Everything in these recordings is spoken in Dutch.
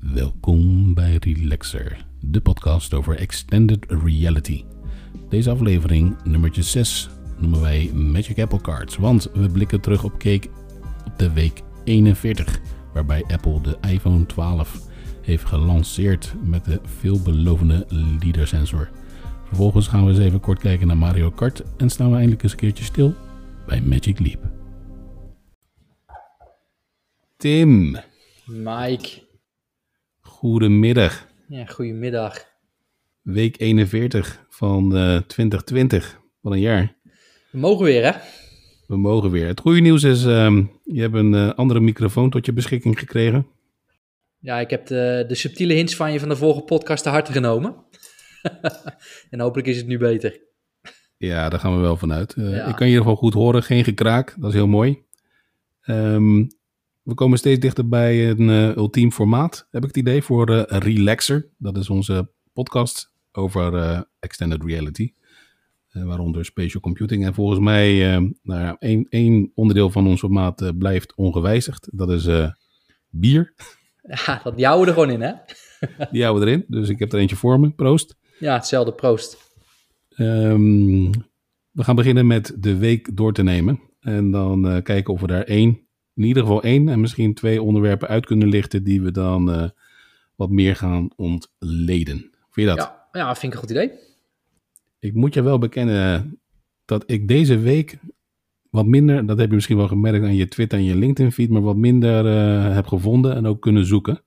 Welkom bij Relaxer, de podcast over extended reality. Deze aflevering, nummertje 6, noemen wij Magic Apple Cards, want we blikken terug op Cake op de week 41, waarbij Apple de iPhone 12 heeft gelanceerd met de veelbelovende LiDAR sensor. Vervolgens gaan we eens even kort kijken naar Mario Kart en staan we eindelijk eens een keertje stil bij Magic Leap. Tim, Mike, goedemiddag. ja, goedemiddag. Week 41 van eh 2020. Wat een jaar. We mogen weer, hè? We mogen weer. Het goede nieuws is, ehm, je hebt een eh, andere microfoon tot je beschikking gekregen. Ja, ik heb de, de subtiele hints van je van de vorige podcast te harte genomen. en hopelijk is het nu beter. Ja, daar gaan we wel vanuit. Eh Ja. Ik kan je in ieder geval goed horen. Geen gekraak. Dat is heel mooi. Ehm, we komen steeds dichter bij een eh, ultiem formaat, heb ik het idee, voor eh, Relaxer. Dat is onze podcast over eh, extended reality. waaronder spatial computing. En volgens mij, nou ja, één, één onderdeel van ons formaat blijft ongewijzigd. Dat is bier. Ja, dat we er gewoon in, hè? Die houden we erin. Dus ik heb er eentje voor me. Proost. Ja, hetzelfde, proost. Ehm, we gaan beginnen met de week door te nemen. En dan kijken of we daar één, in ieder geval één en misschien twee onderwerpen uit kunnen lichten die we dan eh, wat meer gaan ontleden. Vind je dat? Ja, ja, vind ik een goed idee. Ik moet je wel bekennen dat ik deze week wat minder, dat heb je misschien wel gemerkt aan je Twitter en je LinkedIn feed, maar wat minder eh, heb gevonden en ook kunnen zoeken.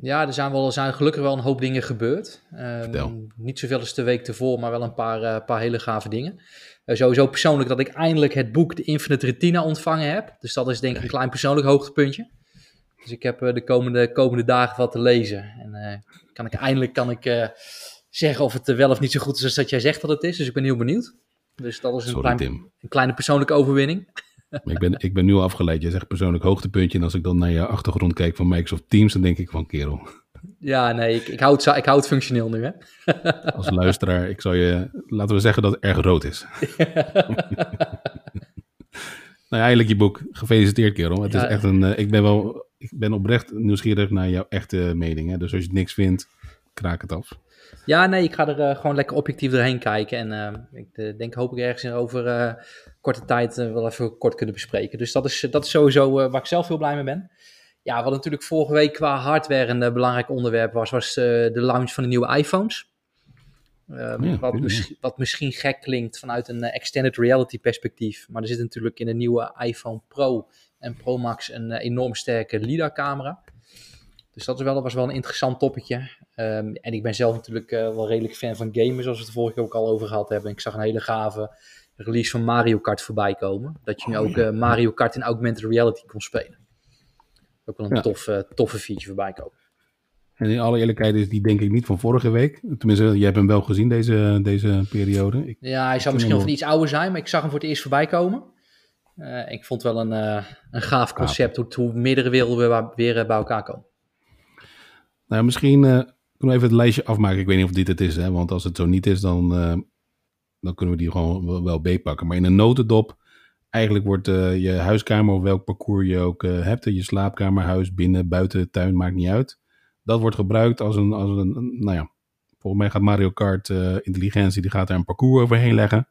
Ja, er zijn, wel, er zijn gelukkig wel een hoop dingen gebeurd. Vertel. niet zoveel als de week ervoor, maar wel een paar, eh, paar hele gave dingen. Eh, sowieso persoonlijk dat ik eindelijk het boek De Infinite Retina ontvangen heb. Dus dat is denk ik een klein persoonlijk hoogtepuntje. Dus ik heb eh, de komende, komende dagen wat te lezen. En kan ik eindelijk kan ik, zeggen of het wel of niet zo goed is als dat jij zegt dat het is. Dus ik ben heel benieuwd. Dus dat is een, Sorry klein, een kleine persoonlijke overwinning. Ik ben, ik ben nu al afgeleid. Je zegt persoonlijk hoogtepuntje en als ik dan naar je achtergrond kijk van Microsoft Teams, dan denk ik van kerel. Ja, nee, ik, ik, hou, het, ik hou het functioneel nu, hè. Als luisteraar, ik zou je, laten we zeggen dat het erg rood is. nou ja, eigenlijk je boek. Gefeliciteerd, kerel. Het Ja. is echt een, eh, ik ben wel, ik ben oprecht nieuwsgierig naar jouw echte mening. Hè? Dus als je niks vindt, kraak het af. Ja, nee, ik ga er eh, gewoon lekker objectief doorheen kijken. En eh, ik denk, hoop ik ergens in over korte tijd eh, wel even kort kunnen bespreken. Dus dat is, dat is sowieso eh, waar ik zelf heel blij mee ben. Ja, wat natuurlijk vorige week qua hardware een eh, belangrijk onderwerp was, was de launch van de nieuwe iPhones. Ehm, Ja, wat, mis- wat misschien gek klinkt vanuit een extended reality perspectief. Maar er zit natuurlijk in de nieuwe iPhone Pro en Pro Max een enorm sterke LiDAR camera. Dus dat is wel, was wel een interessant toppetje. Ehm, en ik ben zelf natuurlijk wel redelijk fan van gamen, zoals we het vorige keer ook al over gehad hebben. Ik zag een hele gave release van Mario Kart voorbij komen. Dat je nu Oh, ook eh, Mario Kart in augmented reality kon spelen. Ook wel een Ja. toffe, toffe feature voorbij komen. En in alle eerlijkheid is die denk ik niet van vorige week. Tenminste, jij hebt hem wel gezien deze, deze periode. Ik, Ja, hij zou misschien van iets ouder zijn, maar ik zag hem voor het eerst voorbij komen. Eh, ik vond wel een, eh, een gaaf concept hoe, hoe meerdere werelden weer, weer eh, bij elkaar komen. nou, misschien eh, kunnen we even het lijstje afmaken. Ik weet niet of dit het is, hè? want als het zo niet is, dan, eh, dan kunnen we die gewoon wel, beetpakken. Maar in een notendop, eigenlijk wordt eh, je huiskamer of welk parcours je ook eh, hebt, je slaapkamer, huis, binnen, buiten, tuin, maakt niet uit. Dat wordt gebruikt als een, als een, nou ja, volgens mij gaat Mario Kart eh, intelligentie, die gaat daar een parcours overheen leggen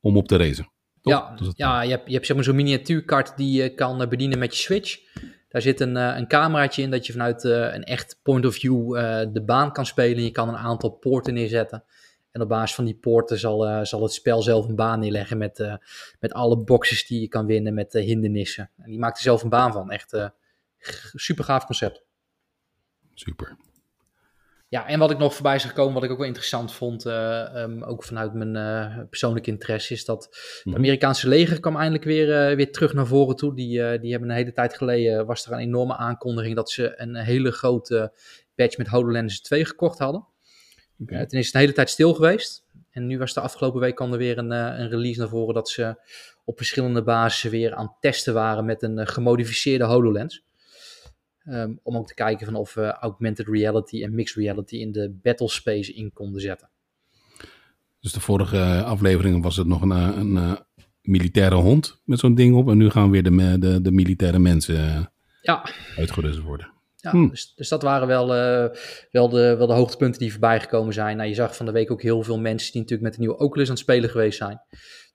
om op te racen. Toch? Ja, ja je hebt, je hebt zeg maar zo'n miniatuurkart die je kan eh, bedienen met je Switch. Daar zit een, eh, een cameraatje in dat je vanuit eh, een echt point of view eh, de baan kan spelen. Je kan een aantal poorten neerzetten. En op basis van die poorten zal, eh, zal het spel zelf een baan neerleggen met, eh, met alle boxes die je kan winnen, met eh, hindernissen. En die maakt er zelf een baan van. Echt super gaaf concept. Super. Ja, en wat ik nog voorbij zag komen, wat ik ook wel interessant vond, eh, ehm, ook vanuit mijn eh, persoonlijke interesse, is dat het Mhm. Amerikaanse leger kwam eindelijk weer, eh, weer terug naar voren toe. Die, eh, die hebben een hele tijd geleden, was er een enorme aankondiging dat ze een hele grote badge met HoloLens 2 gekocht hadden. Oké. Eh, toen is het een hele tijd stil geweest. En nu was de afgelopen week kwam er weer een, eh, een release naar voren dat ze op verschillende basissen weer aan het testen waren met een eh, gemodificeerde HoloLens. Ehm, om ook te kijken van of we augmented reality en mixed reality in de battle space in konden zetten. Dus de vorige aflevering was het nog een, een, militaire hond met zo'n ding op. En nu gaan weer de, de, de militaire mensen Ja, uitgerust worden. Ja, hmm. dus, dus, dat waren wel, uh, wel, de, wel de hoogtepunten die voorbij gekomen zijn. Nou, je zag van de week ook heel veel mensen die natuurlijk met de nieuwe Oculus aan het spelen geweest zijn.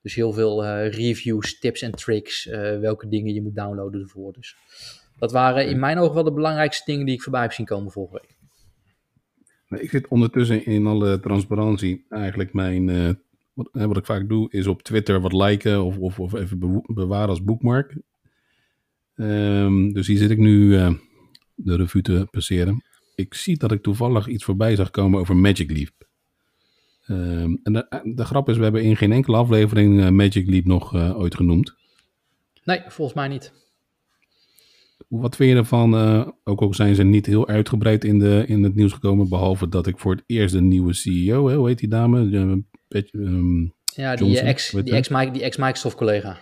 Dus heel veel uh, reviews, tips en tricks, uh, welke dingen je moet downloaden ervoor. Dus dat waren in mijn ogen wel de belangrijkste dingen die ik voorbij heb zien komen vorige week. Ik zit ondertussen in alle transparantie eigenlijk mijn... Wat, wat, ik vaak doe is op Twitter wat liken of, of, of even bewaren als boekmark. Um, dus hier zit ik nu de revue te passeren. Ik zie dat ik toevallig iets voorbij zag komen over Magic Leap. Um, en de, de, grap is, we hebben in geen enkele aflevering uh, Magic Leap nog uh, ooit genoemd. Nee, volgens mij niet. Wat vind je ervan? Uh, ook al zijn ze niet heel uitgebreid in, de, in het nieuws gekomen, behalve dat ik voor het eerst een nieuwe CEO, hè, hoe heet die dame? Um, ja, die ex-Microsoft collega.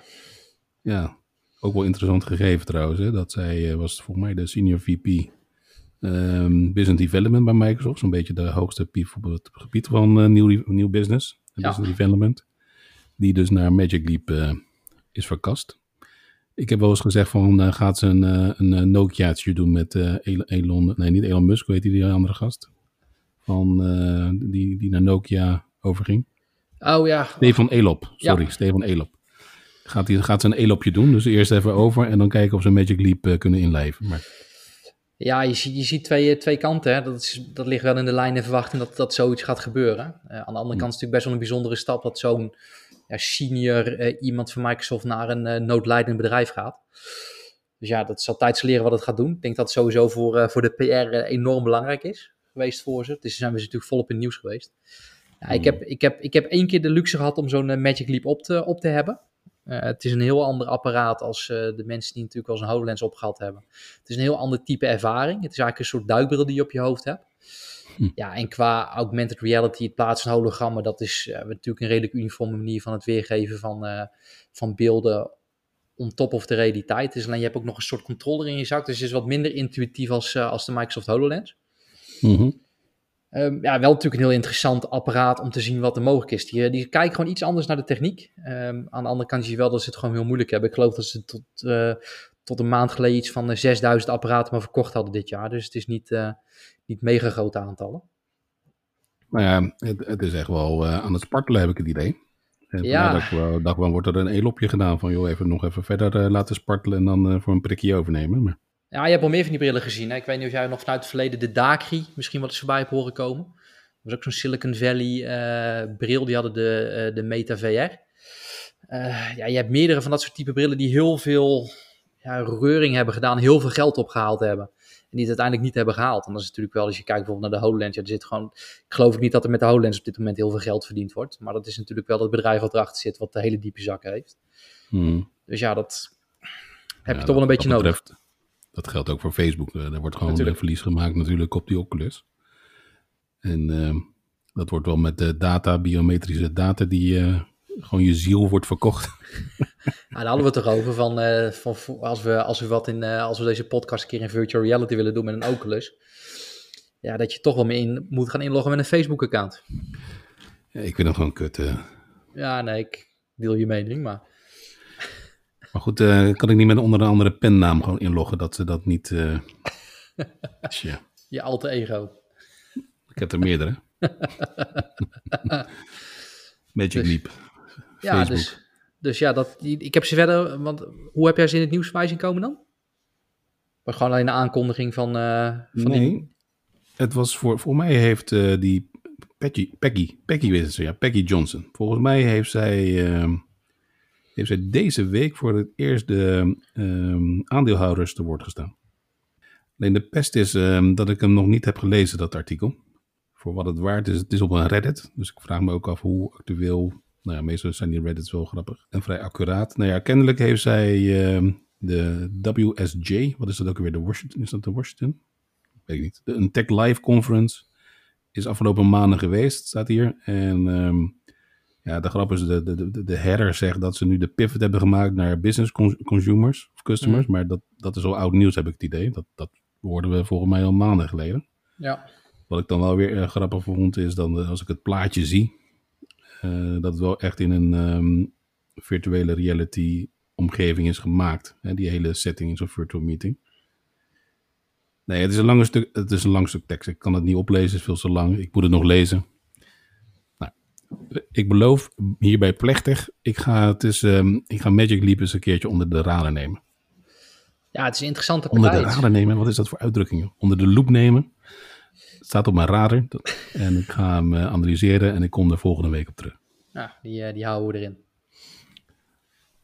Ja, ook wel interessant gegeven trouwens. Hè? Dat zij was volgens mij de senior VP um, Business Development bij Microsoft. Zo'n beetje de hoogste piep op het gebied van uh, nieuw, nieuw business. Ja. Business Development. Die dus naar Magic Leap uh, is verkast. Ik heb wel eens gezegd van uh, gaat ze een, een Nokia'tje doen met Elon, nee niet Elon Musk, weet je die andere gast? Van, die, die naar Nokia overging. Oh ja. Stefan Elop, sorry, ja. Stefan Elop. Gaat, die, gaat een elopje doen, dus eerst even over en dan kijken of ze Magic Leap kunnen inleven. Maar... Ja, je ziet, je ziet twee, twee kanten. Hè. Dat, is, dat ligt wel in de lijn en verwachting dat, dat zoiets gaat gebeuren. Uh, aan de andere kant is het natuurlijk best wel een bijzondere stap dat zo'n ja, senior uh, iemand van Microsoft naar een noodlijdend bedrijf gaat. Dus ja, dat zal tijd leren wat het gaat doen. Ik denk dat het sowieso voor, voor de PR enorm belangrijk is geweest voor ze. Dus zijn we natuurlijk volop in het nieuws geweest. Ja, ik, heb, ik, heb, ik heb één keer de luxe gehad om zo'n Magic Leap op te, op te hebben. Uh, het is een heel ander apparaat als uh, de mensen die natuurlijk al een HoloLens opgehaald hebben. Het is een heel ander type ervaring. Het is eigenlijk een soort duikbril die je op je hoofd hebt. Hm. Ja, en qua augmented reality, het plaatsen van hologrammen, dat is uh, natuurlijk een redelijk uniforme manier van het weergeven van, van beelden on top of de realiteit. Dus alleen je hebt ook nog een soort controller in je zak, dus het is wat minder intuïtief als, als de Microsoft HoloLens. Mm Um, ja, wel natuurlijk een heel interessant apparaat om te zien wat er mogelijk is. Die, die kijken gewoon iets anders naar de techniek. Um, aan de andere kant zie je wel dat ze het gewoon heel moeilijk hebben. Ik geloof dat ze tot, uh, tot een maand geleden iets van 6000 eh, apparaten maar verkocht hadden dit jaar. Dus het is niet, uh, niet mega grote aantallen. Nou ja, het, het is echt wel uh, aan het spartelen heb ik het idee. En ja. dacht wel, wordt er een elopje gedaan van joh, even nog even verder laten spartelen en dan voor een prikje overnemen. Maar... Ja, je hebt wel meer van die brillen gezien. Hè? Ik weet niet of jij nog vanuit het verleden de Dakri misschien wat eens voorbij hebt horen komen. Dat was ook zo'n Silicon Valley uh, bril. Die hadden de, uh, de Meta VR. Uh, eh, ja, je hebt meerdere van dat soort type brillen die heel veel ja, reuring hebben gedaan. Heel veel geld opgehaald hebben. En die het uiteindelijk niet hebben gehaald. En dat is natuurlijk wel, als je kijkt bijvoorbeeld naar de HoloLens. Ja, er zit gewoon, ik geloof niet dat er met de HoloLens op dit moment heel veel geld verdiend wordt. Maar dat is natuurlijk wel het bedrijf wat erachter zit. Wat de hele diepe zak heeft. Hmm. Dus ja, dat heb je toch wel een beetje nodig dat geldt ook voor Facebook. Er wordt gewoon natuurlijk. verlies gemaakt natuurlijk op die Oculus. En uh, dat wordt wel met de data, biometrische data, die uh, gewoon je ziel wordt verkocht. Nou, daar hadden we het toch over van, van als, we, als, we wat in, als we deze podcast een keer in virtual reality willen doen met een Oculus. Ja, dat je toch wel mee in, moet gaan inloggen met een Facebook-account. Ja, ik vind dat gewoon kut. Ja, nee, ik deel je mening, maar... Maar goed, uh, kan ik niet met onder een andere pennaam gewoon inloggen, dat ze dat niet... Uh, ja. Je alte ego. Ik heb er meerdere. Magic dus, Leap. Ja, dus, dus ja, dat, ik heb ze verder... Want hoe heb jij ze in het nieuws voorbij zien komen dan? Maar gewoon alleen de aankondiging van... Uh, van nee, die... het was voor... Voor mij heeft die Peggy, Peggy, Peggy ze, ja, Peggy Johnson. Volgens mij heeft zij... Heeft zij deze week voor het eerst de um, aandeelhouders te woord gestaan. Alleen de pest is um, dat ik hem nog niet heb gelezen, dat artikel. Voor wat het waard is, het is op een Reddit. Dus ik vraag me ook af hoe actueel. Nou ja, meestal zijn die Reddits wel grappig en vrij accuraat. Nou ja, kennelijk heeft zij uh, de WSJ, wat is dat ook weer? De Washington, is dat de Washington? Weet ik niet. Een Tech Live Conference is afgelopen maanden geweest, staat hier. En ja, de grap is, de, de, de, de header zegt dat ze nu de pivot hebben gemaakt naar business consumers of customers. Mm. Maar dat, dat is al oud nieuws, heb ik het idee. Dat, dat hoorden we volgens mij al maanden geleden. Ja. Wat ik dan wel weer grappig vond, is dan eh, als ik het plaatje zie, uh, dat het wel echt in een um, virtuele reality omgeving is gemaakt. Hè, die hele setting in zo'n virtual meeting. Nee, het is, een lange stuk, het is een lang stuk tekst. Ik kan het niet oplezen, het is veel te lang. Ik moet het nog lezen. Ik beloof hierbij plechtig, ik ga, het is, ehm, ik ga Magic Leap eens een keertje onder de radar nemen. Ja, het is een interessante Onder de radar nemen, wat is dat voor uitdrukking? joh? Onder de loep nemen. Het staat op mijn radar. En ik ga hem eh, analyseren en ik kom er volgende week op terug. Ja, die, eh, die houden we erin.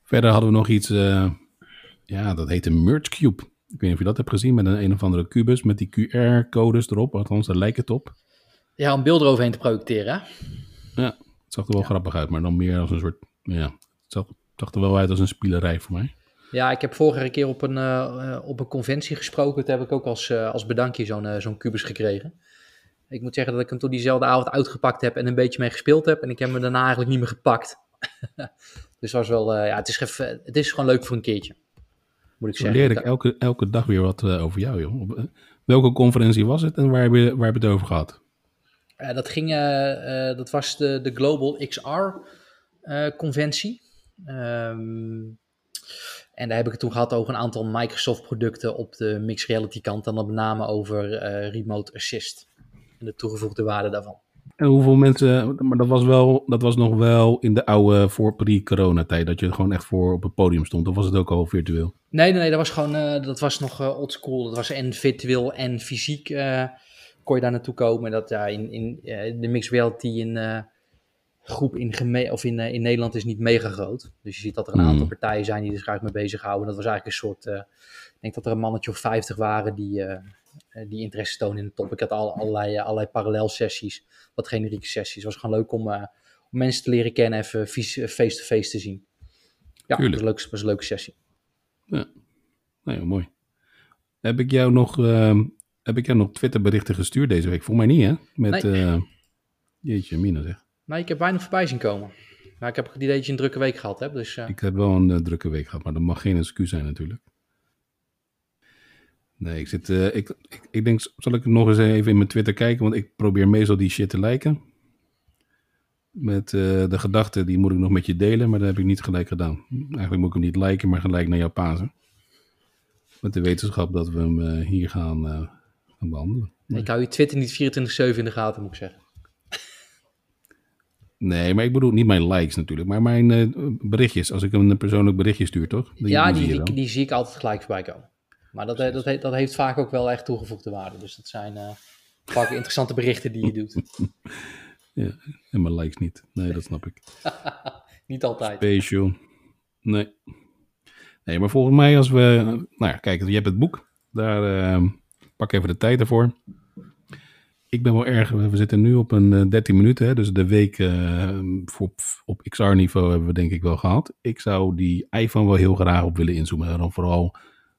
Verder hadden we nog iets, eh, ja, dat heet een Merge Cube. Ik weet niet of je dat hebt gezien met een een of andere kubus met die QR-codes erop. Althans, daar lijkt het op. Ja, om beeld eroverheen te projecteren, hè? Ja, het zag er wel grappig uit, maar dan meer als een soort, ja, het zag, het zag er wel uit als een spielerij voor mij. Ja, ik heb vorige keer op een, eh, eh, op een conventie gesproken. Toen heb ik ook als, eh, als bedankje zo'n zo'n kubus gekregen. Ik moet zeggen dat ik hem toen diezelfde avond uitgepakt heb en een beetje mee gespeeld heb. En ik heb hem daarna eigenlijk niet meer gepakt. dus was wel, ja, het is, even, het is gewoon leuk voor een keertje. Moet ik zeggen. leer ik elke, elke dag weer wat over jou, joh. Op, welke conferentie was het en waar heb je, waar heb je het over gehad? Eh, dat, ging, eh, eh, dat was de, de Global XR-conventie. Ehm, en daar heb ik het toen gehad over een aantal Microsoft-producten op de mixed reality kant. En dan met name over remote assist en de toegevoegde waarde daarvan. En hoeveel mensen, maar dat was, wel, dat was nog wel in de oude voor pre-corona-tijd, dat je gewoon echt voor op het podium stond. Of was het ook al virtueel? Nee, nee, nee, dat was gewoon, dat was nog eh oldschool. Dat was en virtueel en fysiek kon je daar naartoe komen. Dat ja, in, in eh, de mixed reality in eh, groep in, geme- of in, eh, in Nederland is niet mega groot. Dus je ziet dat er een aantal partijen zijn die er graag mee bezighouden. Dat was eigenlijk een soort, ik denk dat er een mannetje of 50 waren die, die interesse tonen in de top. Ik had al, allerlei, allerlei parallel sessies, wat generieke sessies. Het was gewoon leuk om, om mensen te leren kennen, even face-to-face te zien. Ja, dat was, een leuk, was een leuke sessie. Nee, mooi. Heb ik jou nog, ehm, heb ik jou nog Twitter berichten gestuurd deze week? Volgens mij niet, hè? Met, Nee. eh, jeetje, Mina zeg. Nee, ik heb weinig voorbij zien komen. Maar ik heb het idee dat je een drukke week gehad hebt. Dus eh, Ik heb wel een eh, drukke week gehad, maar dat mag geen excuus zijn natuurlijk. Nee, ik zit, eh, ik, ik, ik denk, zal ik nog eens even in mijn Twitter kijken, want ik probeer meestal die shit te liken. Met de gedachte, die moet ik nog met je delen, maar dat heb ik niet gelijk gedaan. Eigenlijk moet ik hem niet liken, maar gelijk naar jou pasen. Met de wetenschap dat we hem hier gaan, gaan behandelen. ik hou je Twitter niet 24-7 in de gaten, moet ik zeggen. Nee, maar ik bedoel niet mijn likes natuurlijk, maar mijn eh, berichtjes. Als ik een persoonlijk berichtje stuur, toch? Die- ja, die, die, zie ik altijd gelijk voorbij komen. Maar dat, eh, dat, dat heeft vaak ook wel echt toegevoegde waarde. Dus dat zijn eh, vaak interessante berichten die je doet. Ja, en mijn likes niet. Nee, dat snap ik. Niet altijd. Special. Nee. Nee, maar volgens mij als we... Nou ja, kijk, je hebt het boek. Daar eh, pak even de tijd ervoor. Ik ben wel erg... We zitten nu op een eh, 13 minuten. Hè, dus de week eh, voor, op XR-niveau hebben we denk ik wel gehad. Ik zou die iPhone wel heel graag op willen inzoomen. En dan vooral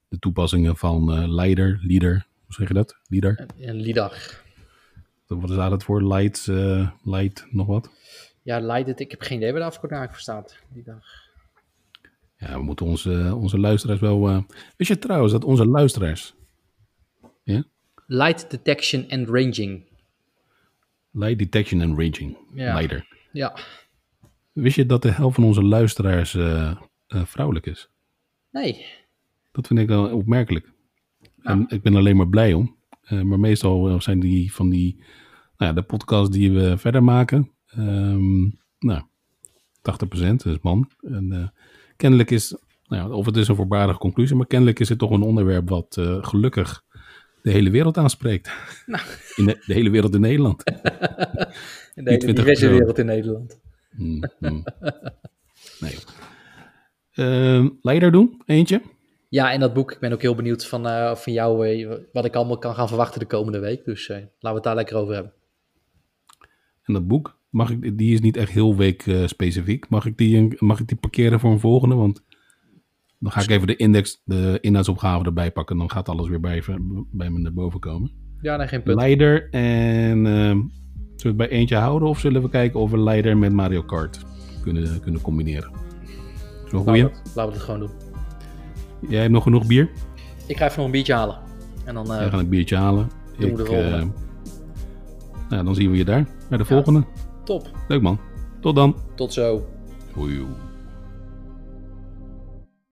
de toepassingen van eh Leider, Leader. Hoe zeg je dat? Leader? Een Lidag. Wat is daar het voor? Light, eh, Light, nog wat? Ja, Light it. Ik heb geen idee waar de afkorting voor staat. Die dag. Ja, we moeten onze, onze luisteraars wel... eh Wist je trouwens dat onze luisteraars... Ja? Light detection and ranging. Light Detection and Ranging. Ja. Ja. Wist je dat de helft van onze luisteraars eh, eh, vrouwelijk is? Nee. Dat vind ik wel opmerkelijk. En ik ben alleen maar blij om. Eh, maar meestal zijn die van die... Nou ja, de podcast die we verder maken... ehm, nou, 80% is man. En kennelijk is... Nou ja, of het is een voorbarige conclusie... maar kennelijk is het toch een onderwerp wat gelukkig de hele wereld aanspreekt. In de, de hele wereld in Nederland. In de hele 20 diverse personen. wereld in Nederland. Mm, mm. Nee. Ehm, leider doen, eentje. Ja, en dat boek, ik ben ook heel benieuwd van, eh, van jou eh, wat ik allemaal kan gaan verwachten de komende week. Dus eh, laten we het daar lekker over hebben. En dat boek, mag ik, die is niet echt heel week specifiek. Mag ik, die, mag ik die parkeren voor een volgende? Want dan ga ik even de index, de inhoudsopgave erbij pakken. Dan gaat alles weer bij, bij me naar boven komen. Ja, nee, geen punt. Leider en... ehm, zullen we het bij eentje houden? Of zullen we kijken of we Leider met Mario Kart kunnen, kunnen combineren? Wel een Laten we, het- laten we het gewoon doen. Jij hebt nog genoeg bier? Ik ga even nog een biertje halen. En dan eh, Wij gaan een biertje halen. Doen we de Ik, volgende. eh, nou, dan zien we je daar bij de volgende. top. Leuk man. Tot dan. Tot zo. Hoi.